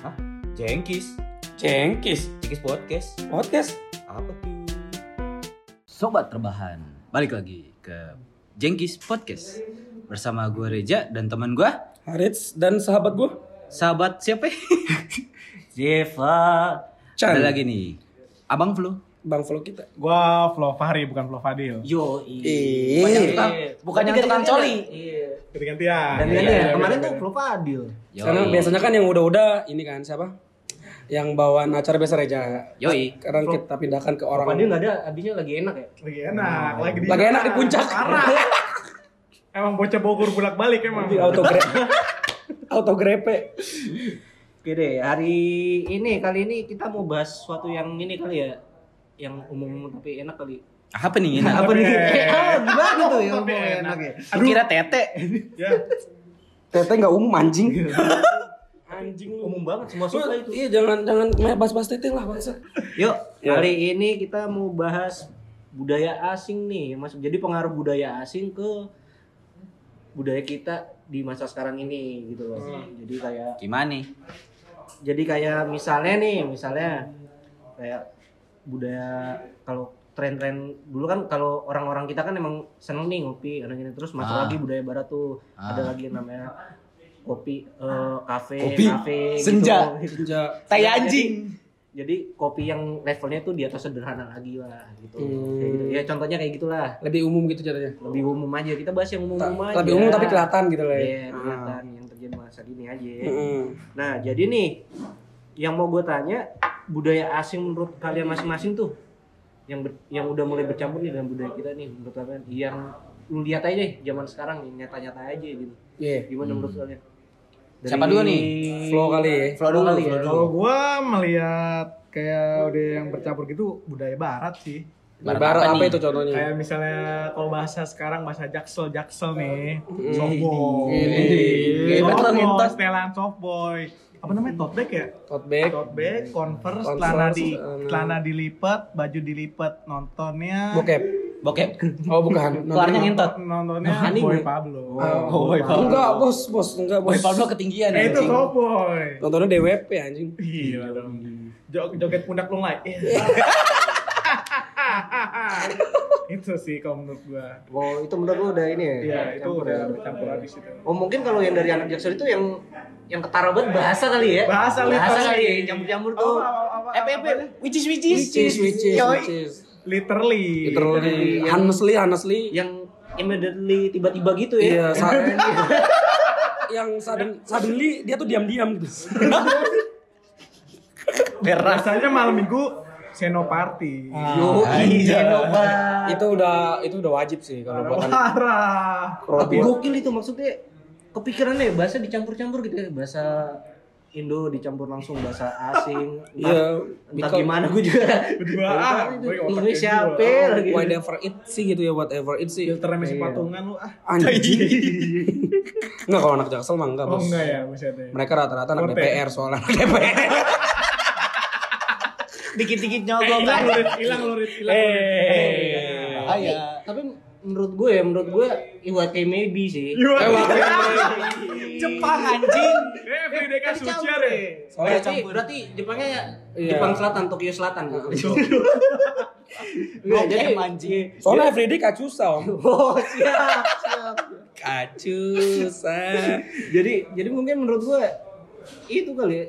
Hah? Jengkis. Cengkis. Jengkis podcast. Podcast. Apa tuh? Sobat Terbahan, balik lagi ke Jengkis Podcast bersama gue Reja dan teman gue Harits dan sahabat gue. sahabat siapa? Jeva. Chan. Ada lagi nih, Abang Flu. Bang follow kita. Gua Flo Fahri bukan Flo Fadil. Yo. Bukan yang tukang, bukan yang tukang coli. Iya. Ganti-gantian. Dan Iya, ini iya, kemarin tuh. Flo Fadil. Yoi. Karena biasanya kan yang udah-udah ini kan siapa? Yang bawaan acara biasa Reja. Yoi. Sekarang kita pindahkan ke orang. nggak ada, abisnya lagi enak ya. Lagi enak, lagi di Lagi enak di puncak. Emang bocah Bogor bolak-balik emang. Di auto grepe. auto grepe. Oke deh, hari ini kali ini kita mau bahas sesuatu yang ini kali ya, yang umum tapi enak kali. Apa nih enak? Apa nih? Ah, gimana tuh yang enak. enak ya? Kira tete? Ya. Tete nggak umum anjing. anjing lu. Umum banget, semua suka itu. Iya jangan jangan bahas-bahas tete lah bangsa. Yuk, Ya. hari ini kita mau bahas budaya asing nih, Mas. Jadi pengaruh budaya asing ke budaya kita di masa sekarang ini gitu loh. Jadi kayak Gimana nih? jadi kayak misalnya nih, misalnya kayak budaya kalau tren-tren dulu kan kalau orang-orang kita kan emang seneng nih ngopi ada gini terus masuk Ah. lagi budaya barat tuh Ah. ada lagi yang namanya kopi eh, kafe Kopi. kafe Senja. gitu. Senja. Tai Jadi- anjing. jadi kopi yang levelnya tuh di atas sederhana lagi lah gitu. Hmm. Kayak gitu. Ya contohnya kayak gitulah. Lebih umum gitu jadinya. Lebih umum aja. Kita bahas yang umum-umum aja. Lebih umum tapi kelihatan gitu lah. ya. Iya, kelihatan yang terjadi masa gini aja. Heeh. Nah, jadi nih yang mau gue tanya budaya asing menurut kalian masing-masing tuh yang ber- yang udah mulai bercampur nih dengan budaya kita nih menurut kalian yang lu lihat aja deh zaman sekarang nih nyata-nyata aja gitu. Iya. Gimana menurut kalian? Siapa dulu nih? Flow kali ya. Flow dulu kali ya. Kalau gua melihat kayak udah yang bercampur gitu budaya barat sih. Barat Barat apa apa, itu contohnya? Kayak misalnya kalau bahasa sekarang bahasa jaksel jaksel nih, Hmm. softboy, Ini. softboy, Betul, betul. setelan softboy. Apa namanya tote bag ya? Tote bag. Tote bag, converse, Converse, celana di celana. celana dilipat, baju dilipat, nontonnya Bokep. Bokep. Oh bukan. Keluarnya ngentot. nontonnya Anime. Boy Pablo. Oh, Boy Pablo. Enggak, bos, bos, enggak, bos. Boy Pablo ketinggian Eh itu softboy. Nontonnya DWP anjing. Gila dong. Jog- joget pundak lunglai. Iya. itu sih kalau menurut gua. Oh, itu menurut lu udah ini ya? Iya, itu Campur udah ya? bercampur habis itu. Oh mungkin kalau yang dari anak jaksel itu yang yang ketara banget bahasa kali ya? Bahasa bahasa literally. kali ya, campur-campur tuh. Apa, apa, apa, Apa apa, apa? Which is which is? Which is, which is, which is. Literally. Literally, Yang- honestly, honestly. Yang immediately tiba-tiba gitu ya? Iya, sa- yang sudden, suddenly dia tuh diam-diam gitu. Biasanya malam minggu senoparty. Yo, Genova. itu udah itu udah wajib sih kalau buat. Parah. Tapi gokil itu maksudnya kepikirannya bahasa dicampur-campur gitu ya bahasa Indo dicampur langsung bahasa asing Iya, entah gimana gue juga Berdua, Baru ah, tahu itu gue otak Indonesia kayak apa gua. lagi Whatever it sih gitu ya, whatever it sih. Filter masih Iya. patungan lu ah. Anjing. Enggak kalau anak jaksel mah enggak, Oh bos. enggak ya maksudnya. Mereka rata-rata anak. DPR soalnya anak DPR. dikit-dikit Eh, nyogok hilang lurit, hilang lurit, hilang lurit. Eh. tapi, tapi menurut gue ya menurut gue Iwake maybe sih Iya. Jepang anjing. Eh, everyday kan suci ya. Soalnya berarti, campur. berarti Jepangnya Iya. Jepang Selatan, Tokyo Selatan. Itu. Enggak, Bokep, jadi anjing. Soalnya everyday kacusa, Om. Oh, siap, siap. Kacusa. jadi jadi mungkin menurut gue itu kali ya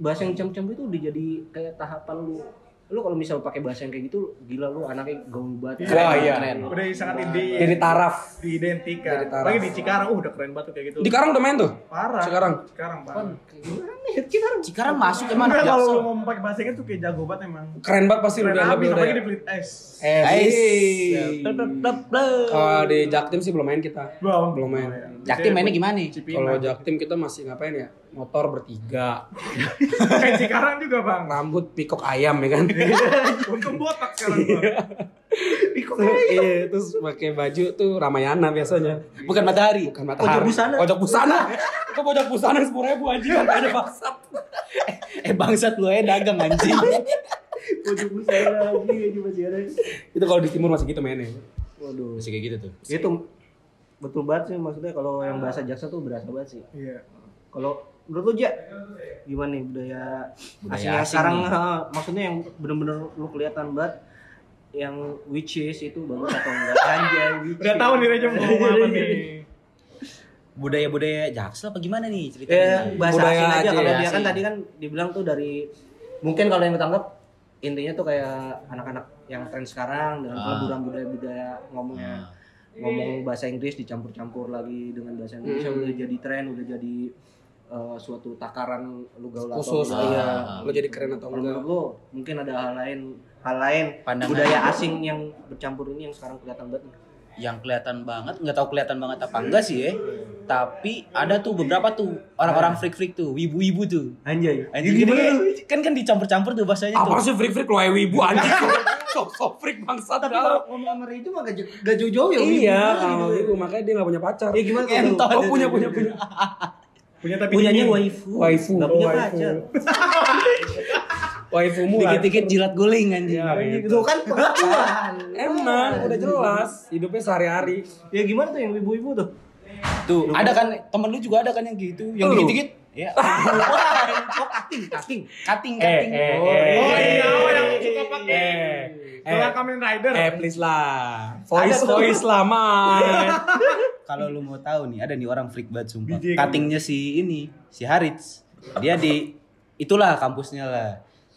bahasa yang campur-campur itu udah jadi kayak tahapan lu lu kalau misal pakai bahasa yang kayak gitu gila lu anaknya gaul banget Wah, iya. Keren. Udah sangat ide Jadi taraf. diidentikan. Dari taraf. Lagi di Cikarang, uh udah keren banget tuh kayak gitu. Di Karang udah main tuh. Parah. Sekarang. Sekarang parah. gimana nih Cikarang Cikarang masuk emang Enggak anak kalau mau pakai bahasa Inggris tuh kayak jago banget emang. Keren banget pasti Keren udah abis, udah. di Fleet S. Eh, Hey. Kalau di Jaktim sih belum main kita. Belum. Belum main. Jaktim mainnya gimana nih? Kalau Jaktim kita masih ngapain ya? Motor bertiga, Kayak Cikarang juga bang. rambut pikok ayam ya kan? Untung botak sekarang gua. Iya, terus pakai baju tuh Ramayana biasanya. Bukan matahari. Bukan matahari. Pojok busana. Pojok busana. Itu pojok busana sepuluh ribu anjing kan ada bangsat. Eh bangsat lu aja dagang anjing. pojok busana lagi aja masih ada Itu kalau di timur masih gitu mainnya. waduh Masih kayak gitu tuh. itu betul banget sih maksudnya kalau yang bahasa jaksa tuh berasa banget sih Iya. kalau menurut lu Ja gimana nih budaya, Budaya asing asing sekarang nih. eh, maksudnya yang bener-bener lu kelihatan banget yang which is itu bagus atau enggak anjay which Udah tahu nih Reja mau apa nih. Budaya-budaya jaksel apa gimana nih Eh, ceritanya? bahasa Budaya asing aja aja, kalau ya, dia kan tadi kan dibilang tuh dari mungkin kalau yang ketangkep intinya tuh kayak anak-anak yang tren sekarang dengan Ah. peleburan budaya-budaya ngomongnya Ah. ngomong bahasa Inggris dicampur-campur lagi dengan bahasa Indonesia Hmm. udah jadi tren udah jadi eh, suatu takaran lu gaul atau Khusus enggak. iya. Ah. Lo jadi keren atau Kalau enggak? lu mungkin ada hal lain hal lain Pandangan. budaya asing yang bercampur ini yang sekarang kelihatan banget yang kelihatan banget nggak tahu kelihatan banget apa enggak sih ya tapi ada tuh beberapa tuh orang-orang freak-freak tuh wibu-wibu tuh Anjay. Anjing gini kan kan dicampur-campur tuh bahasanya Apa tuh sih freak freak lo kayak wibu anjing. Sok sok freak bangsat. Tapi kalau ngomong sama itu mah gak jauh- gak jauh-jauh ya. Iya, wibu kalau gitu. wibu makanya dia gak punya pacar. Ya gimana kalau. Oh punya punya punya. Punya tapi punyanya waifu. Waifu. Gak punya Oh, waifu. pacar. Waifumu lah. dikit-dikit jilat guling anjing Iya, Itu kan pengakuan. Emang udah jelas hidupnya sehari-hari. Ya gimana tuh yang ibu-ibu tuh? tuh ada kan temen lu juga ada kan yang gitu yang dikit-dikit ya Oh, cutting, cutting. cutting Eh, cutting eh, Oh eh, iya, oh yang eh, suka pakai. Eh, eh, Kamen Rider. eh please lah. Voice tuh. voice lah, man. kalau lu mau tahu nih ada nih orang freak banget sumpah. Cuttingnya si ini si Harits dia di itulah kampusnya lah.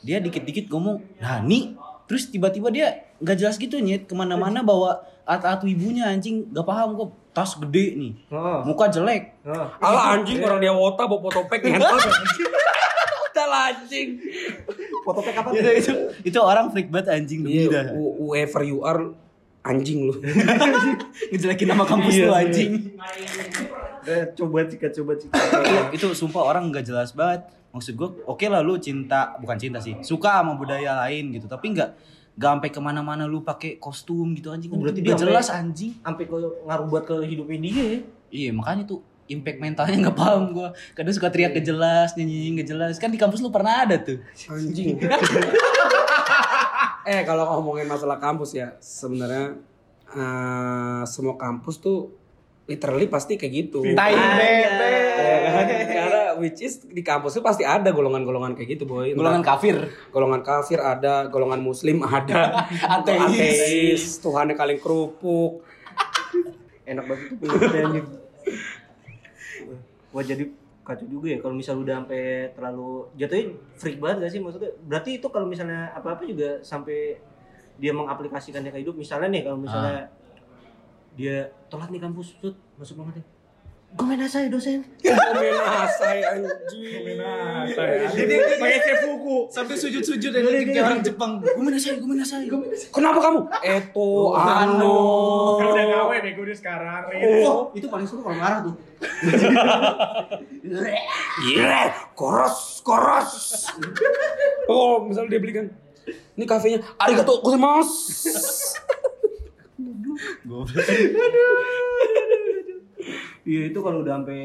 Dia dikit-dikit ngomong nah nih terus tiba-tiba dia nggak jelas gitu nyet. Ke mana-mana bawa alat-alat ibunya anjing. Gak paham kok. Tas gede nih. Oh. muka jelek. Oh. Alah anjing orang dia wota bawa fotopek ngentot. Udah anjing. Foto pack apa itu, tuh? itu itu orang freak banget anjing demi dah Iya, wh- whoever you are anjing lu. ngejelekin nama kampus Iya, lu iya. anjing Eh, Coba cika, coba cika. itu, itu sumpah orang nggak jelas banget maksud gue oke lah lu cinta bukan cinta sih suka sama budaya lain gitu tapi nggak nggak sampai ke mana-mana lu pakai kostum gitu anjing Oh, berarti dia nggak jelas anjing Sampai ke ngaruh buat ke hidupnya dia ya. iya makanya tuh impact mentalnya nggak paham gue kadang suka teriak gak jelas nyanyi gak jelas kan di kampus lu pernah ada tuh Anjing. eh kalau ngomongin masalah kampus ya sebenarnya eh, semua kampus tuh literally pasti kayak gitu. Tai bebe. Ya kan? Karena which is di kampus tuh pasti ada golongan-golongan kayak gitu boy. Entah golongan kafir golongan kafir ada, golongan muslim ada, Ateis. ateis, Tuhannya kaleng kerupuk. Enak banget itu anjing. Wah jadi kacau juga ya kalau misal udah sampai terlalu jatuhnya freak banget gak sih maksudnya? Berarti itu kalau misalnya apa-apa juga sampai dia mengaplikasikannya ke hidup misalnya nih kalau misalnya dia telat nih kampus tut masuk banget nih Gomen saya dosen Komenasai anjing. Saya. Jadi pakai sefuku. sampai sujud-sujud dan kayak orang Jepang gue menasai gue menasai Kenapa kamu? Eto ano. Kan udah gawe gue udah sekarang. oh itu paling suka kalau marah tuh Iya, koros, koros. Oh, misalnya dia belikan. Ini kafenya, arigato gozaimasu. Iya itu kalau udah sampai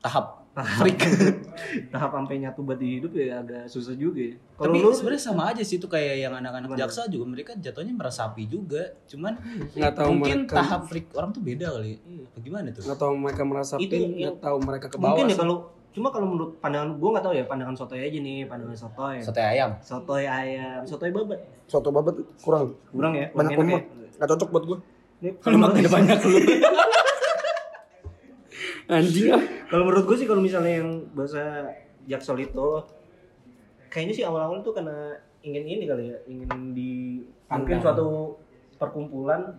tahap freak. Tahap sampai nyatu buat di hidup ya agak susah juga ya. Kalau tapi lu? sebenarnya sama aja sih itu kayak yang anak-anak jaksa juga mereka jatuhnya meresapi juga. Cuman Nggak tahu mungkin mereka. tahap freak orang tuh beda kali. Apa gimana tuh? Nggak tahu mereka merasa Itu nggak tahu mereka ke bawah. mungkin ya kalau cuma kalau menurut pandangan gua nggak tahu ya pandangan sotoy aja nih pandangan sotoy. Sate ayam. Sotoy ayam sotoy babat. Soto babat kurang. kurang ya? Banyak kurang lemak. ya. Nggak cocok buat gue. Kalau makannya banyak lu Anjing ah. kalau menurut gue sih kalau misalnya yang bahasa jaksel itu kayaknya sih awal-awal tuh karena ingin ini kali ya ingin di mungkin suatu perkumpulan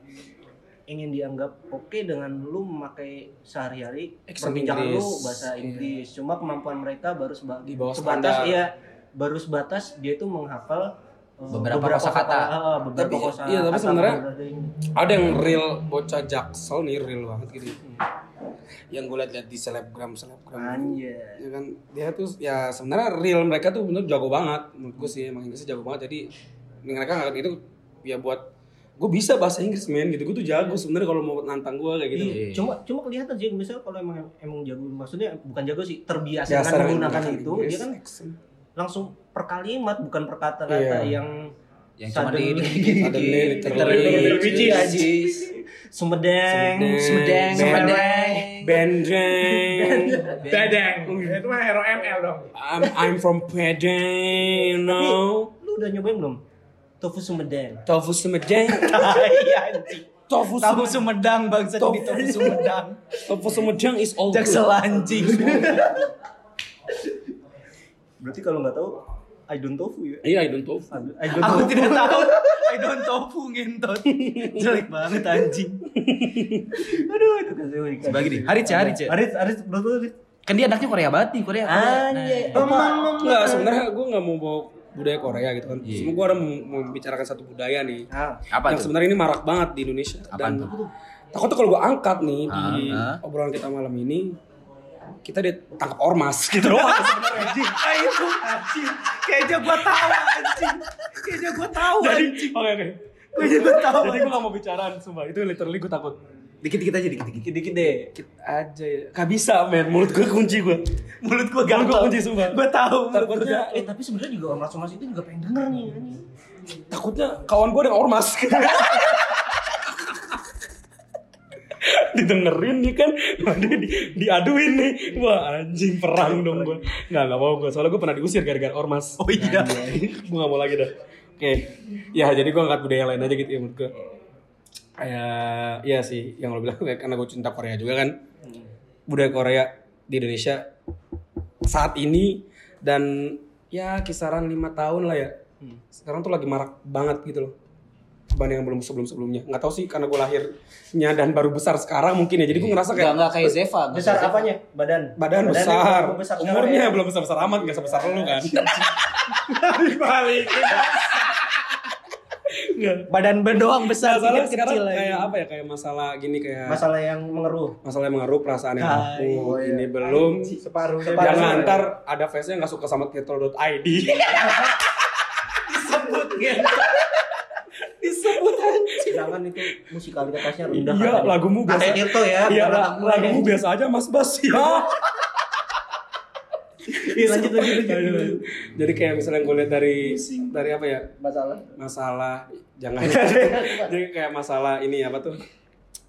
ingin dianggap oke dengan lu memakai sehari-hari perbincangan lu bahasa Iya. Inggris cuma kemampuan mereka baru seba- Di bawah sebatas standar. ya baru sebatas dia itu menghafal uh, Beberapa kosakata. kata- ah, beberapa Tapi- kosakata iya, tapi sebenarnya- beberapa. Ada yang real bocah jaksel nih real banget gitu. Yang gue liat-liat di selebgram selebgram. Anjay. Ya kan dia tuh ya sebenarnya real mereka tuh bener jago banget menurut gue sih emang Inggrisnya jago banget jadi mereka nggak itu ya buat gue bisa bahasa Inggris men gitu gue tuh jago sebenarnya kalau mau nantang gue kayak gitu Iya, cuma cuma kelihatan sih misalnya kalau emang emang jago maksudnya bukan jago sih terbiasa Biasa kan menggunakan itu Inggris, dia kan accent. langsung per kalimat bukan per kata-kata Iya. yang yang cuma di Suddenly, literally literally, Ajis. Sumedang, Bendeng. Bedeng. Itu mah hero ML dong. I'm I'm from Padang, you know. Lu udah nyobain belum? Tofu Sumedang. Tofu Sumedang. Iya anjing. Tofu Tahu Sumedang. Bangsa di tahu Sumedang. Tofu Sumedang is all good. Jaksel anjing. Berarti kalau nggak tahu, I don't tofu ya. Iya, I don't tofu. I don't Aku tofu. tidak tahu. I don't tofu ngentot. Jelek banget anjing. Aduh, itu kasih ikan. Sebagai nih, Harit ya, Harit ya. Aris, Aris, menurut? Kan dia anaknya Korea banget nih, Korea. Anjay. Nah, Enggak, sebenarnya gue nggak mau bawa budaya Korea gitu kan. Iya. Cuma gue ada mau, membicarakan satu budaya nih. Ah, apa yang sebenarnya ini marak banget di Indonesia. Apaan Dan tuh? takutnya kalau gue angkat nih di ah. obrolan kita malam ini, kita ditangkap ormas gitu doang sebenarnya. Ah itu anjing. Kayaknya gua tahu anjing. Kayaknya gua tahu Jadi, anjing. oke oke. Kayaknya gua tahu. Jadi gue gak mau bicaraan, sumpah. Itu literally gue takut. Dikit-dikit aja dikit-dikit. dikit-dikit deh. Dikit aja ya. Gak bisa, men. Mulut gue kunci gue. Mulut gue gampang. kunci, sumpah. Gua tahu. Takutnya, Eh, tapi sebenarnya juga ormas-ormas itu juga pengen denger nih. anjing. takutnya kawan gue ada yang ormas. didengerin nih kan. Dia di, diaduin nih. Wah anjing perang dong gue nggak nggak mau gue soalnya gue pernah diusir gara-gara ormas. Oh iya. gue gak mau lagi dah. Oke. Ya jadi gue angkat budaya lain aja gitu ya menurut gue kayak ya sih. Yang lo bilang kayak karena gue cinta Korea juga kan. Budaya Korea di Indonesia saat ini dan ya kisaran lima tahun lah ya. Sekarang tuh lagi marak banget gitu loh dibanding yang belum sebelum sebelumnya nggak tahu sih karena gue lahirnya dan baru besar sekarang mungkin ya jadi gue ngerasa kayak enggak kayak Zeva. nggak Besar Zeva. apanya? Badan. badan besar, belum besar umurnya ya. belum besar besar amat nggak sebesar lu kan Balik. Nggak. Badan ben doang besar, Masalah pikir sekarang kecil aja. kayak apa ya kayak masalah gini kayak Masalah yang mengeruh. masalah yang mengaruh perasaan yang aku ini belum Separuh. jangan ntar ada face nya nggak suka sama tirto.id disebut gitu. Sedangkan itu musikalitasnya rendah. iya katanya. lagumu Kata biasa Tirto ya. iya lagumu biasa aja mas bas ya Iya, lanjut lanjut lanjut. jadi kayak misalnya gue lihat dari dari apa ya Masalah. masalah jangan jadi kayak masalah ini apa tuh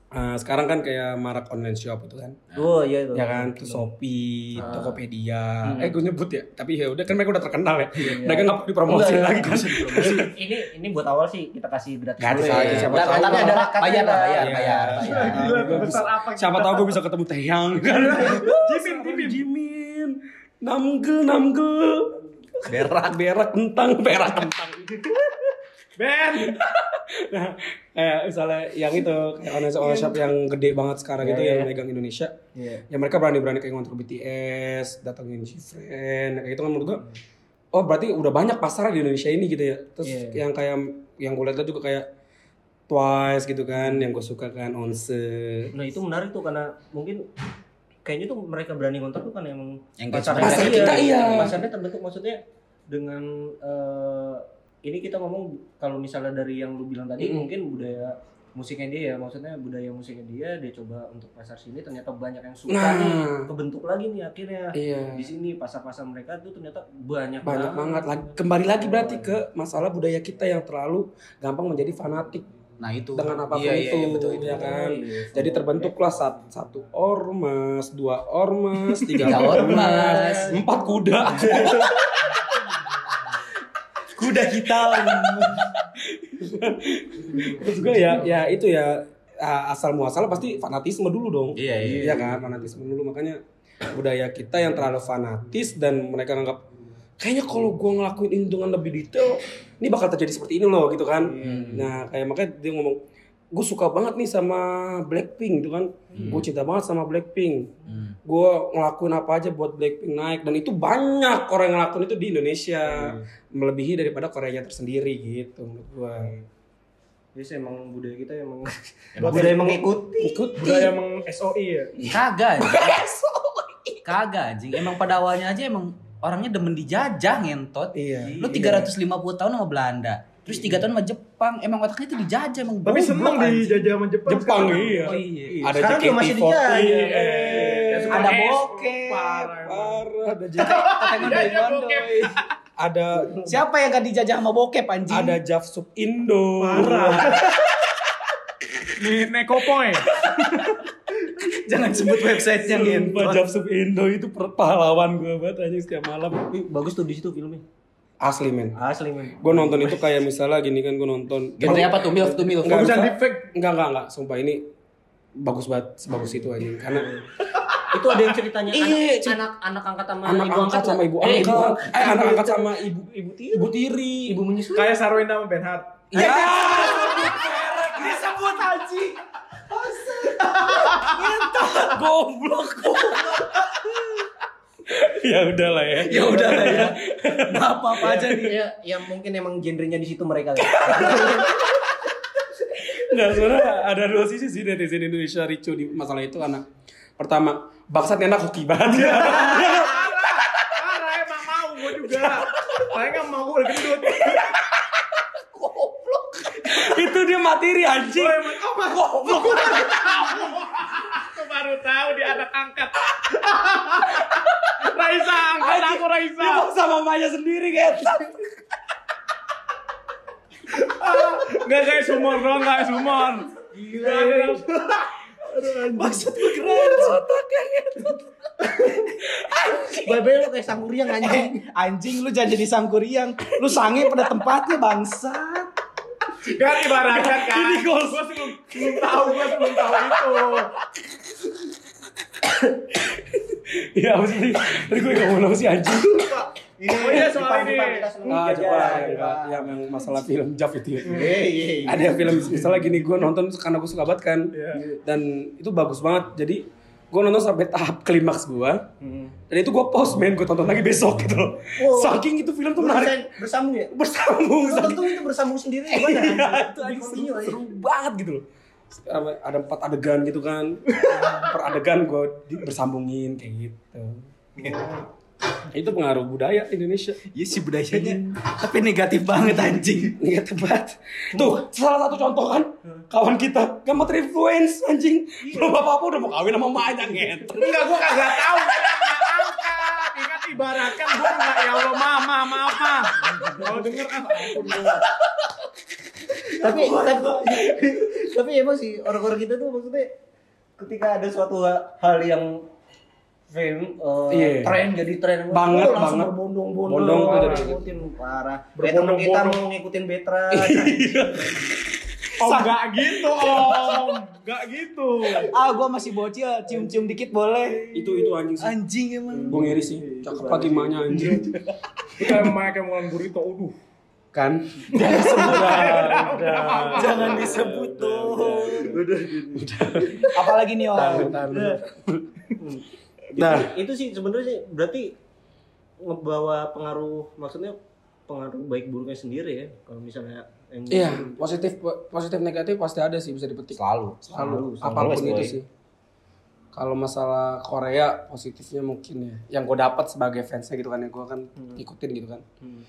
Eh, sekarang kan kayak marak online shop itu kan Oh iya itu. ya kan tuh Shopee, Tokopedia, eh gue nyebut ya, tapi ya udah kan mereka udah terkenal ya, mereka nggak perlu dipromosi lagi kan. ini ini buat awal sih kita kasih gratis Gratis dulu ya. aja, siapa tahu. tapi ada Bayar lah, bayar, Iya. bayar, bayar. Siapa tahu gue bisa ketemu Teyang kan. Jimin, Jimin. Jimin. Namgel, namgel. Berak, berak kentang, berak kentang. Ben. Nah, kayak misalnya yang itu kayak online shop, online shop yang gede banget sekarang Iya, itu iya. yang megang Indonesia. Iya. Ya mereka berani-berani kayak ngontrol BTS, datengin Shifren, kayak itu kan menurut gua oh berarti udah banyak pasar di Indonesia ini gitu ya. Terus Iya. yang kayak yang gue lihat juga kayak Twice gitu kan, yang gue suka kan Once. Nah itu menarik tuh karena mungkin kayaknya tuh mereka berani ngontak tuh kan emang Yang pasarnya pasar iya, kita, iya. pasarnya terbentuk maksudnya dengan eh, ini kita ngomong kalau misalnya dari yang lu bilang tadi Mm. mungkin budaya musiknya dia ya maksudnya budaya musiknya dia dia coba untuk pasar sini ternyata banyak yang suka Nah. nih kebentuk lagi nih akhirnya Iya. di sini pasar-pasar mereka tuh ternyata banyak Banyak banget. Lagi, kembali lagi berarti ke masalah budaya kita yang terlalu gampang menjadi fanatik Nah itu. dengan apa pun Iya, iya, itu, iya, betul itu. ya kan. Iya, Jadi terbentuklah sat- satu ormas, dua ormas, Tiga ormas. empat kuda. Kuda hitam. Terus juga ya, ya itu ya ah, asal muasal pasti fanatisme dulu dong. Iya, iya. Iya kan, fanatisme dulu makanya budaya kita yang terlalu fanatis dan mereka nganggap kayaknya kalau gua ngelakuin ini dengan lebih detail, ini bakal terjadi seperti ini loh gitu kan. Nah kayak makanya dia ngomong, gue suka banget nih sama Blackpink gitu kan, gue cinta banget sama Blackpink. Hmm. Gue ngelakuin apa aja buat Blackpink naik dan itu banyak orang yang ngelakuin itu di Indonesia melebihi daripada Koreanya tersendiri gitu menurut gue. Jadi sih emang budaya kita emang Emang budaya mengikuti Ikut Budaya emang SOI ya. Kagak anjing. Kagak anjing. Emang pada awalnya aja emang orangnya demen dijajah ngentot. Iya. Lu 350 tahun sama Belanda. Terus 3 tahun sama Jepang. Emang otaknya itu dijajah emang Tapi seneng anjing. dijajah sama Jepang. Jepang sekarang. iya. Oh iya. Ada Sekarang juga masih JKT48. dijajah. eh, Ada Eh, bokep. Parah. emang. Parah, ada JKT. Mondo. bokep. Ada Siapa yang gak dijajah sama bokep anjing? ada Javsub Indo. Parah. Nih Nekopoy. Jangan sebut websitenya Sumpah ngentot. Japsub Indo itu pahlawan gue banget aja setiap malam. Ih, bagus tuh di situ filmnya. Asli men. Asli men. Gue nonton itu kayak misalnya gini kan gue nonton. Genre apa tuh? Milf tuh milf. Enggak, enggak, deepfake. enggak, enggak, enggak. Sumpah ini bagus banget, sebagus itu aja. Karena Itu ada yang ceritanya Iya, anak, anak anak angkat sama anak ibu angkat sama ibu Eh, angkat. ibu- Eh, anak angkat sama ibu ibu tiri. Ibu tiri. ibu menyusui. Kayak Sarwenda sama Ben Hart. Ya. Disebut haji. Goblok. Ya udah lah ya. Ya udah lah ya. Nggak apa-apa aja nih. Ya, ya mungkin emang genrenya di situ mereka. ya. Nggak, sebenarnya ada dua sisi sih netizen Indonesia ricu di masalah itu anak. Pertama, bangsat enak hoki banget. Parah emang mau gue juga. Saya nggak mau udah gendut. itu dia materi anjing. Goblok. Aku baru tahu di anak angkat. Raisa, angkat aku Raisa. Dia mau sama mamanya sendiri kan. Enggak kayak sumur doang, kayak sumur. Gila. Maksud gue keren. Babe lu kayak sangkuriang anjing. Anjing lu jangan jadi sangkuriang. Lu sange pada tempatnya bangsat. Kan ibaratkan kan. Ini gol. Gue sebelum belum tahu, gue sebelum tahu itu. Ya apa sih? Tadi gue ngomong apa sih anjing? Ini Oh iya, soal ini. Ah, coba yang, yang masalah film Jav itu ya. Hei. Ada film misalnya gini gue nonton karena gue suka banget kan. Iya. Dan itu bagus banget. Jadi gue nonton sampai tahap klimaks gue. Hmm. Dan itu gue pause main gue tonton lagi besok gitu loh. Wow. Saking itu film tuh menarik. Bersambung- Bersambung ya? Bersambung. Tentu itu bersambung sendiri gimana? Iya, itu seru, seru banget gitu loh. Ada empat adegan gitu kan. per adegan gue bersambungin kayak gitu. Itu pengaruh budaya Indonesia. Iya sih budayanya. Tapi negatif banget anjing. Negatif banget. Tuh, salah satu contoh kan. Kawan kita gak terinfluence anjing. Belum apa-apa udah mau kawin sama emaknya nget. Enggak, gue kagak tahu. Ibaratkan gue nggak ya Allah mama maaf mah. Kalau denger ah ampun gua. Tapi tapi tapi emang sih orang-orang kita tuh maksudnya ketika ada suatu ha- hal yang film eh, Iya. tren jadi tren Banget, oh, langsung banget. berbondong-bondong Bondong tuh dari ngikutin parah kayak temen kita mau ngikutin Betra Oh enggak gitu om. Enggak gitu. Ah gua masih bocil, cium-cium dikit boleh. Itu itu anjing sih. Anjing emang. Gue ngiri sih. Cakep lagi emaknya anjing. Kita emang kayak Mulan Burrito, aduh. Kan? Jangan disebut tuh. Apalagi nih om. Nah. itu sih sebenarnya sih berarti ngebawa pengaruh maksudnya pengaruh baik buruknya sendiri ya kalau misalnya yang Iya, positif positif negatif pasti ada sih bisa dipetik. Selalu. Selalu, Selalu, apa pun selalu, itu sih. Kalau masalah Korea positifnya mungkin ya. Yang gue dapat sebagai fansnya gitu kan, yang gue kan ikutin gitu kan. Hmm.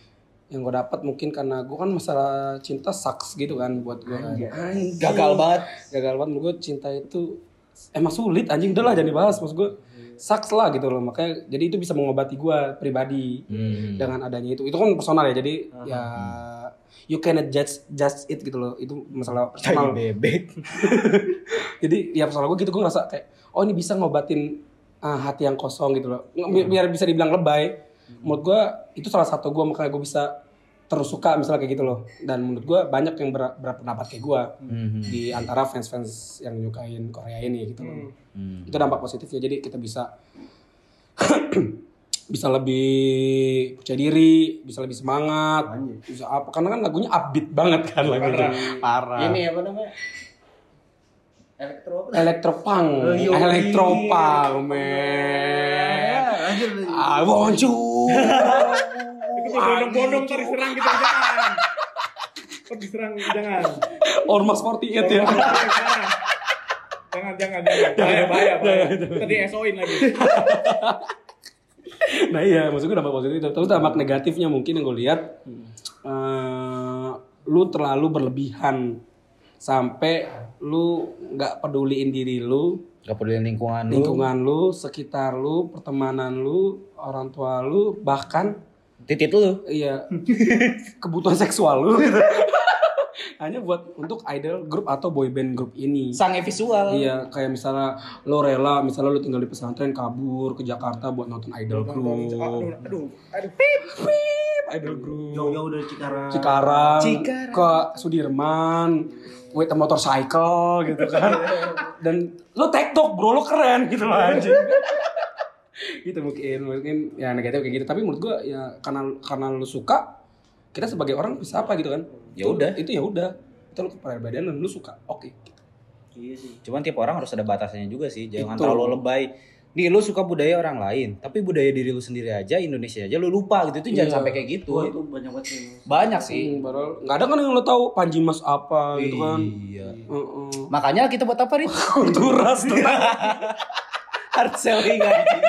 Yang gue dapat mungkin karena gue kan masalah cinta sucks gitu kan buat gue. Kan. Anjing. Gagal banget. Gagal banget menurut gue cinta itu emang sulit anjing udah lah jangan dibahas maksud gue sucks lah gitu loh makanya jadi itu bisa mengobati gue pribadi Hmm. dengan adanya itu itu kan personal ya jadi ya you cannot judge judge it gitu loh itu masalah personal bebek. jadi ya personal gue gitu gue ngerasa kayak oh ini bisa ngobatin ah, hati yang kosong gitu loh Bi- biar bisa dibilang lebay menurut gue itu salah satu gue makanya gue bisa terus suka misalnya kayak gitu loh. Dan menurut gue banyak yang ber- berpendapat kayak gue Hmm. di antara fans-fans yang nyukain Korea ini gitu loh. Hmm. itu dampak positifnya. Jadi kita bisa bisa lebih percaya diri bisa lebih semangat bisa apa. Karena kan lagunya upbeat banget kan lagunya. Parah. Ini apa namanya? Elektro apa? Elektropunk, Oh, elektropunk, men. I want you. Itu bondong-bondong ntar diserang kita jangan. Ntar diserang jangan. Ormas 48 ya. Jangan, jangan, jangan, jangan. Bahaya, bahaya, bahaya. Tadi SO-in lagi. Nah iya, maksud gue dampak positif. Terus dampak negatifnya mungkin yang gue lihat, eh, lu terlalu berlebihan sampai lu nggak peduliin diri lu, Gak peduli lingkungan lu. lingkungan lu, sekitar lu, pertemanan lu, orang tua lu, bahkan Titit lu. iya kebutuhan seksual lu. hanya buat untuk idol grup atau boyband grup ini. Sange visual. Iya, kayak misalnya lo rela, misalnya lo tinggal di pesantren kabur ke Jakarta buat nonton idol group. Aduh, aduh, aduh. Idol group. Jauh-jauh dari Cikarang. Cikarang, Cikarang. ke Sudirman, with a motorcycle gitu kan. Dan lo TikTok bro, lo keren gitu loh anjing. gitu mungkin mungkin ya negatif kayak gitu tapi menurut gua ya karena karena lo suka kita sebagai orang bisa apa gitu kan Ya Itu- udah. itu ya udah itu lo kepribadian dan lo suka oke Iya sih. Cuman tiap orang harus ada batasnya juga sih. Jangan Itu. terlalu lebay. Nih lu suka budaya orang lain, tapi budaya diri lu sendiri aja, Indonesia aja lu lupa gitu. Itu Iya. jangan sampai kayak gitu. Wah itu banyak banget sih. Banyak sih. Hmm, padahal nggak ada kan yang lo tahu Panji Mas apa gitu kan Iya. Heeh. Makanya kita buat apa, Rit? Kulturas tuh. Hard selling anjing.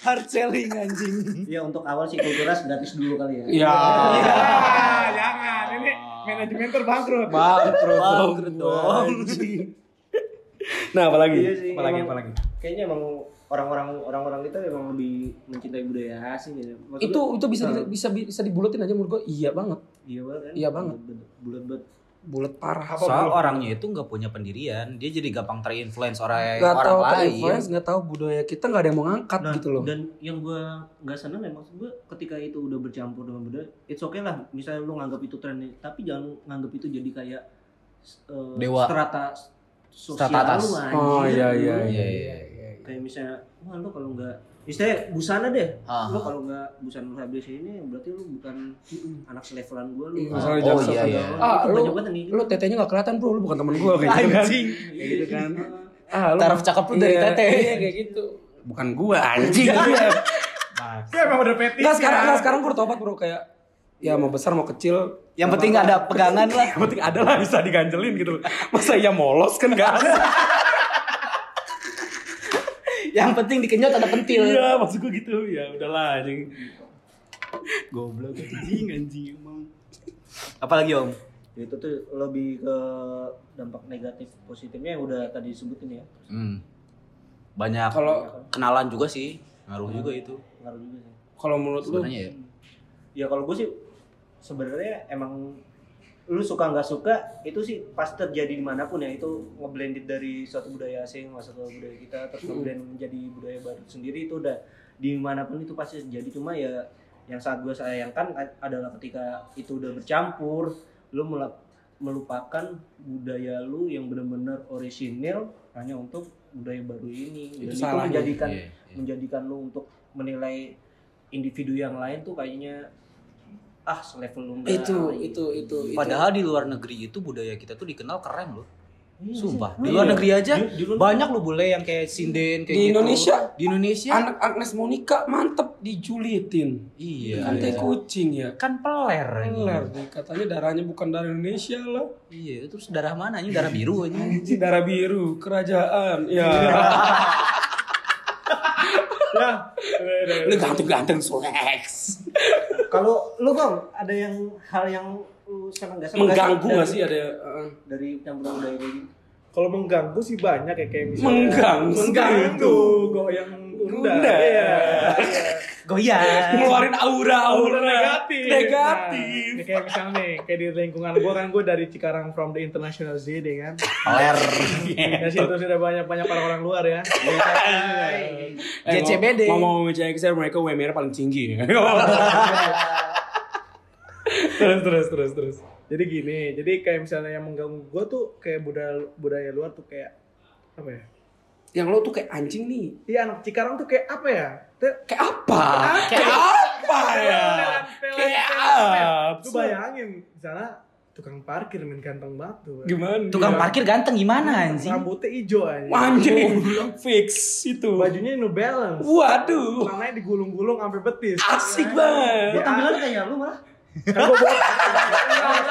Hard selling anjing. Iya untuk awal sih kulturas gratis dulu kali ya. Iya. Ah, jangan. Ini manajemen terbangkrut. Bangkrut Bangkrut dong. Nah, apalagi? Iya sih, apalagi emang- apalagi? Kayaknya emang orang-orang orang-orang kita memang lebih mencintai budaya asing ya. Maksud Itu itu bisa di- bisa bisa dibulatin aja menurut gua iya banget. Iya banget kan? Iya banget. Bulat banget. Bulat parah. Apa Soal belum? orangnya itu nggak punya pendirian, dia jadi gampang terinfluence orang Gak orang tahu lain. terinfluence, gak tahu budaya kita nggak ada yang mau ngangkat Nah, gitu loh. Dan yang gua nggak senang ya maksud gua ketika itu udah bercampur dengan budaya, it's okay lah. Misalnya lu nganggap itu tren nih, tapi jangan nganggap itu jadi kayak eh, Dewa. strata sosial Strata atas. lu anjir. Oh iya iya Iya, iya. iya. Iya. Kayak misalnya, wah lu kalau nggak Istilahnya busana deh. Ah. Lu kalau nggak busana lu habis ini berarti lu bukan anak selevelan gua lu. Iya, Oh, Jackson. iya, iya. Ah, lu banyak banget nih. lu tetenya nggak kelihatan bro, lu bukan temen gua kayak gitu kan. Kayak gitu kan. Ah, lu Taraf cakep lu dari Iya, tete. Iya kayak gitu. Bukan gua anjing. Iya. Dia emang udah petis. Nggak sekarang ya. nggak sekarang udah tobat bro kayak ya mau besar mau kecil Yang penting ada pegangan lah. yang penting ada lah bisa diganjelin gitu. Masa iya molos kan gak ada. Yang penting dikenyot ada pentil. Iya maksud gue gitu ya udahlah anjing. Goblok anjing anjing emang. Apalagi Om? itu tuh lebih ke dampak negatif positifnya yang udah tadi disebutin ya Hmm. Banyak Kalau kenalan juga sih. Ngaruh juga itu. ngaruh juga sih kalau menurut lu Sebenarnya ya. ya kalau gue sih sebenarnya emang lu suka nggak suka itu sih pasti terjadi di mana pun ya itu ngeblended dari suatu budaya asing masuk ke budaya kita terus ngeblend menjadi budaya baru sendiri itu udah di mana pun itu pasti terjadi. Cuma ya yang saat gue sayangkan adalah ketika itu udah bercampur lu melupakan budaya lu yang benar-benar orisinil hanya untuk budaya baru ini. Itu dan itu menjadikan Iya, iya. menjadikan lu untuk menilai individu yang lain tuh kayaknya ah selevel lu enggak itu itu itu itu. Padahal di luar negeri itu budaya kita tuh dikenal keren loh. Iya Sumpah. sih. Di luar Iya. negeri aja Di- di luar- banyak loh bule yang kayak sinden kayak Di gitu. Indonesia? Di Indonesia? anak Agnes Monica mantep dijulitin. iya. kan kayak iya. kucing ya. Kan peler. Peler nih, katanya darahnya bukan darah Indonesia lah. Iya, terus darah mana ini? Darah biru aja. Darah biru kerajaan. Ya. Ya. Lu ganteng-ganteng swags. kalau lu bang ada yang hal yang lu seneng gak seneng Mengganggu gak sih ada uh, dari campuran budaya kayak gitu Kalau mengganggu sih banyak ya kayak misalnya Mengganggu. mengganggu goyang unda. Unda. Iya. Goyang. ngeluarin aura Aura aura negatif. negatif. Nah, ini kayak misalnya nih, kayak di lingkungan gua kan gua dari Cikarang from the International City kan. Peler. Ya situ sudah banyak-banyak orang-orang luar ya. Eh, JCBD. ngomong ngomong cewek saya mereka UMR paling tinggi. terus terus terus terus. Jadi gini, jadi kayak misalnya yang mengganggu gua tuh kayak budaya budaya luar tuh kayak apa ya? Yang lo tuh kayak anjing nih. Iya anak Cikarang tuh kayak apa ya? Tuh- Kayak apa? Kayak apa ya? Kayak apa? Lu bayangin, misalnya tukang parkir main ganteng banget tuh. Gimana? Tukang parkir ganteng gimana anjing? Rambutnya hijau aja. Anjing. Fix itu. Bajunya New Balance. Waduh. Celananya digulung-gulung sampai betis. Asik banget. lu tampilannya kayak lu malah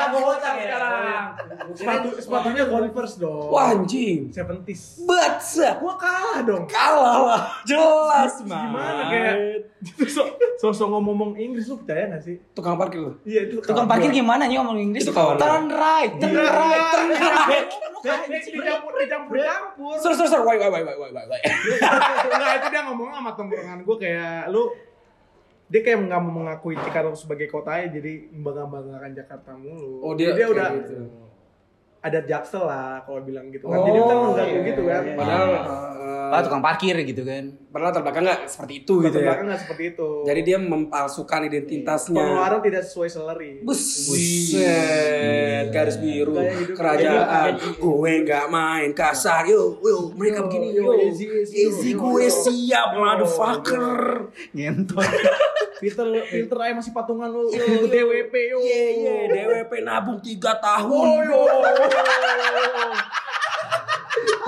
Botak. Sekarang. Sepatu sepatunya Converse dong. Wah anjing. Seventies. Baca. Gua kalah dong. Kalah lah. Jelas mah. Gimana kayak sosok ngomong Inggris lu percaya gak sih? Tukang parkir lo. Iya itu Tukang parkir gimana nih ngomong Inggris? Itu kawan. Turn right, turn Iya. right, turn right. Dia- dia Dicampur dicampur campur. Ser ser ser. Wait wait wait wait wait wait. Enggak itu dia ngomong sama tongkrongan gue kayak lu dia kayak nggak mau mengakui Cikarang sebagai kotanya jadi membangga-banggakan Jakarta mulu. Oh, dia Jadi dia udah gitu. ada jaksel lah kalau bilang gitu kan. Oh, jadi kita iya, mengganggu iya, gitu iya, kan. iya. Padahal Ah, tukang parkir gitu kan. padahal terbelakang nggak seperti itu gitu ya. Belakang nggak seperti itu. Jadi dia mempalsukan identitasnya. pengeluaran tidak sesuai salary. Buset, garis biru Gaya hidup. kerajaan. Gue nggak main kasar, yo, yo, mereka begini, yo. easy, easy, Easy, yo, gue siap, motherfucker. Ngentot. filter filter aja masih patungan lu itu DWP yo. Iya, iya, DWP nabung 3 tahun. Oh, yo.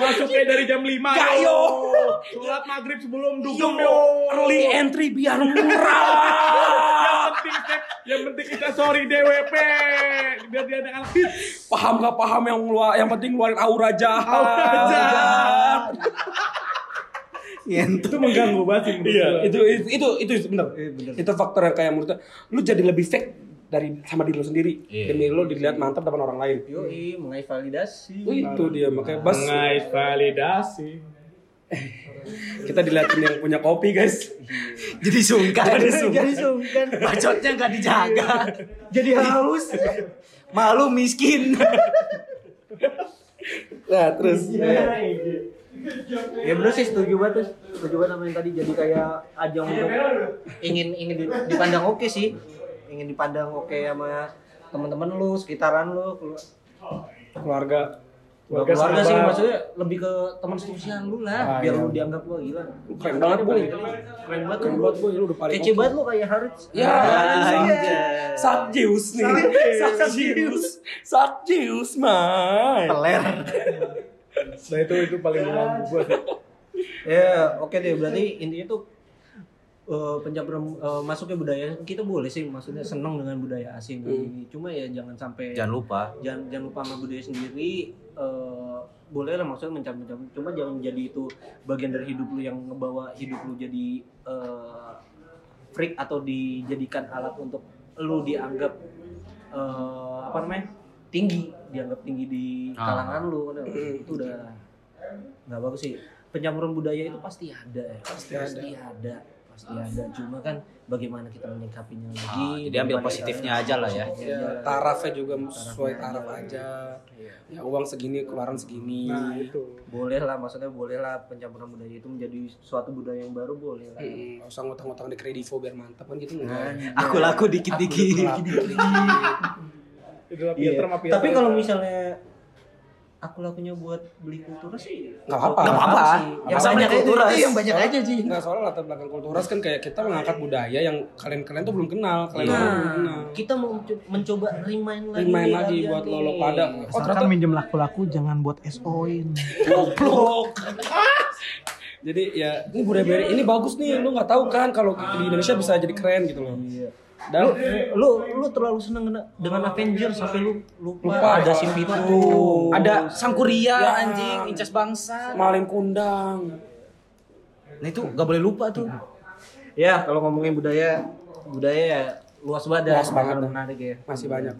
Masuknya dari jam 5 Gak, yo. Sholat maghrib sebelum dugem yo. early entry biar murah. Yang penting step, yang penting kita sorry DWP. Biar dia ada hits. paham gak paham yang luar, yang penting ngeluarin aura jahat. Aura jahat. Ngentot. Itu mengganggu banget sih menurut Iya, itu itu itu itu bener. Itu faktor yang kayak menurut lu jadi lebih fake dari sama diri lu sendiri. Iya. Demi lu dilihat mantap depan orang lain. Yoi, mengais validasi. Itu dia makanya bas Mengais validasi. kita dilihatin yang punya kopi guys. Jadi sungkan. Jadi sungkan. Bacotnya nggak dijaga. Jadi haus. Malu miskin. Nah terus Ya bener sih setuju banget tuh. Setuju banget sama yang tadi jadi kayak ajang untuk ingin ingin di- dipandang oke sih. Ingin dipandang oke sama teman-teman lu, sekitaran lu, kelu- keluarga Keluarga, keluarga sih maksudnya lebih ke teman sosial lu lah, Ah, biar iya. lu dianggap lu gila. keren banget boy. Keren banget Keren banget boy lu udah paling. Kece banget lu kayak Harits. Ya. Sakjius nih. Sakjius. Sakjius, man. Peler. Nah itu itu paling mengganggu gua sih. Ya, oke deh. Berarti intinya tuh eh, pencampuran eh, masuknya budaya kita boleh sih maksudnya senang dengan budaya asing Hmm. ini. Cuma ya jangan sampai Jangan lupa. jangan jangan lupa sama budaya sendiri eh, boleh lah maksudnya mencampur-campur cuma jangan jadi itu bagian dari hidup lu yang ngebawa hidup lu jadi eh, freak atau dijadikan alat untuk lu dianggap eh, apa namanya tinggi dianggap tinggi di Ah. kalangan lu kan itu udah nggak bagus sih pencampuran budaya itu pasti ada ya pasti, ada. pasti ada cuma kan bagaimana kita menyikapinya lagi Ah, jadi ambil positifnya aja lah ya. Ya, tarafnya juga sesuai taraf aja. aja. Iya. Ya uang segini, keluaran segini. Nah itu. boleh lah maksudnya boleh lah pencampuran budaya itu menjadi suatu budaya yang baru boleh lah Hmm, usah ngutang-ngutang di kredivo biar mantap kan gitu Nah, enggak. Aku laku dikit-dikit. Itu lah iya. tapi kalau misalnya aku lakunya buat beli kultura sih Nggak apa-apa. Nggak apa-apa. sih. yang Masa banyak yang banyak aja sih Enggak soalnya latar belakang kulturas kan kayak kita mengangkat budaya yang kalian-kalian tuh belum kenal, kalian nah belum kenal. kita mau menco- mencoba remind lagi Remind lagi kalian buat lo-lo pada. Oh Asalkan ternyata minjem laku-laku jangan buat SO-in. goblok. Jadi ya ini budaya ini bagus nih, lu nggak tahu kan kalau di Indonesia bisa jadi keren gitu loh. Dan lu lu terlalu seneng dengan Avengers sampai lu lupa, Lupa. ada sim itu Ada Sangkuria Ya. anjing, incas bangsa. malin kundang. Nah itu gak boleh lupa tuh. ya kalau ngomongin budaya budaya ya luas banget ya Luas banget menarik ya Masih banyak.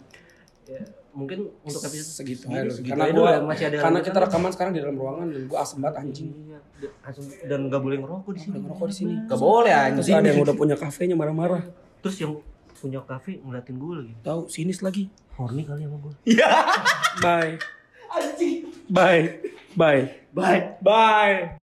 Ya, mungkin untuk episode Segitu lu. segitu Karena gua, ya, masih ada karena kita rekaman sekarang di dalam ruangan dan gua asem banget anjing. Iya, dan nggak boleh ngerokok di sini. Ngerokok di sini. Gak boleh Terus anjing. ada yang udah punya kafenya marah-marah. Terus yang punya kafe ngeliatin gue lagi. Tahu sinis lagi. Horny kali sama gue. Bye. Bye. Bye. Bye. Bye.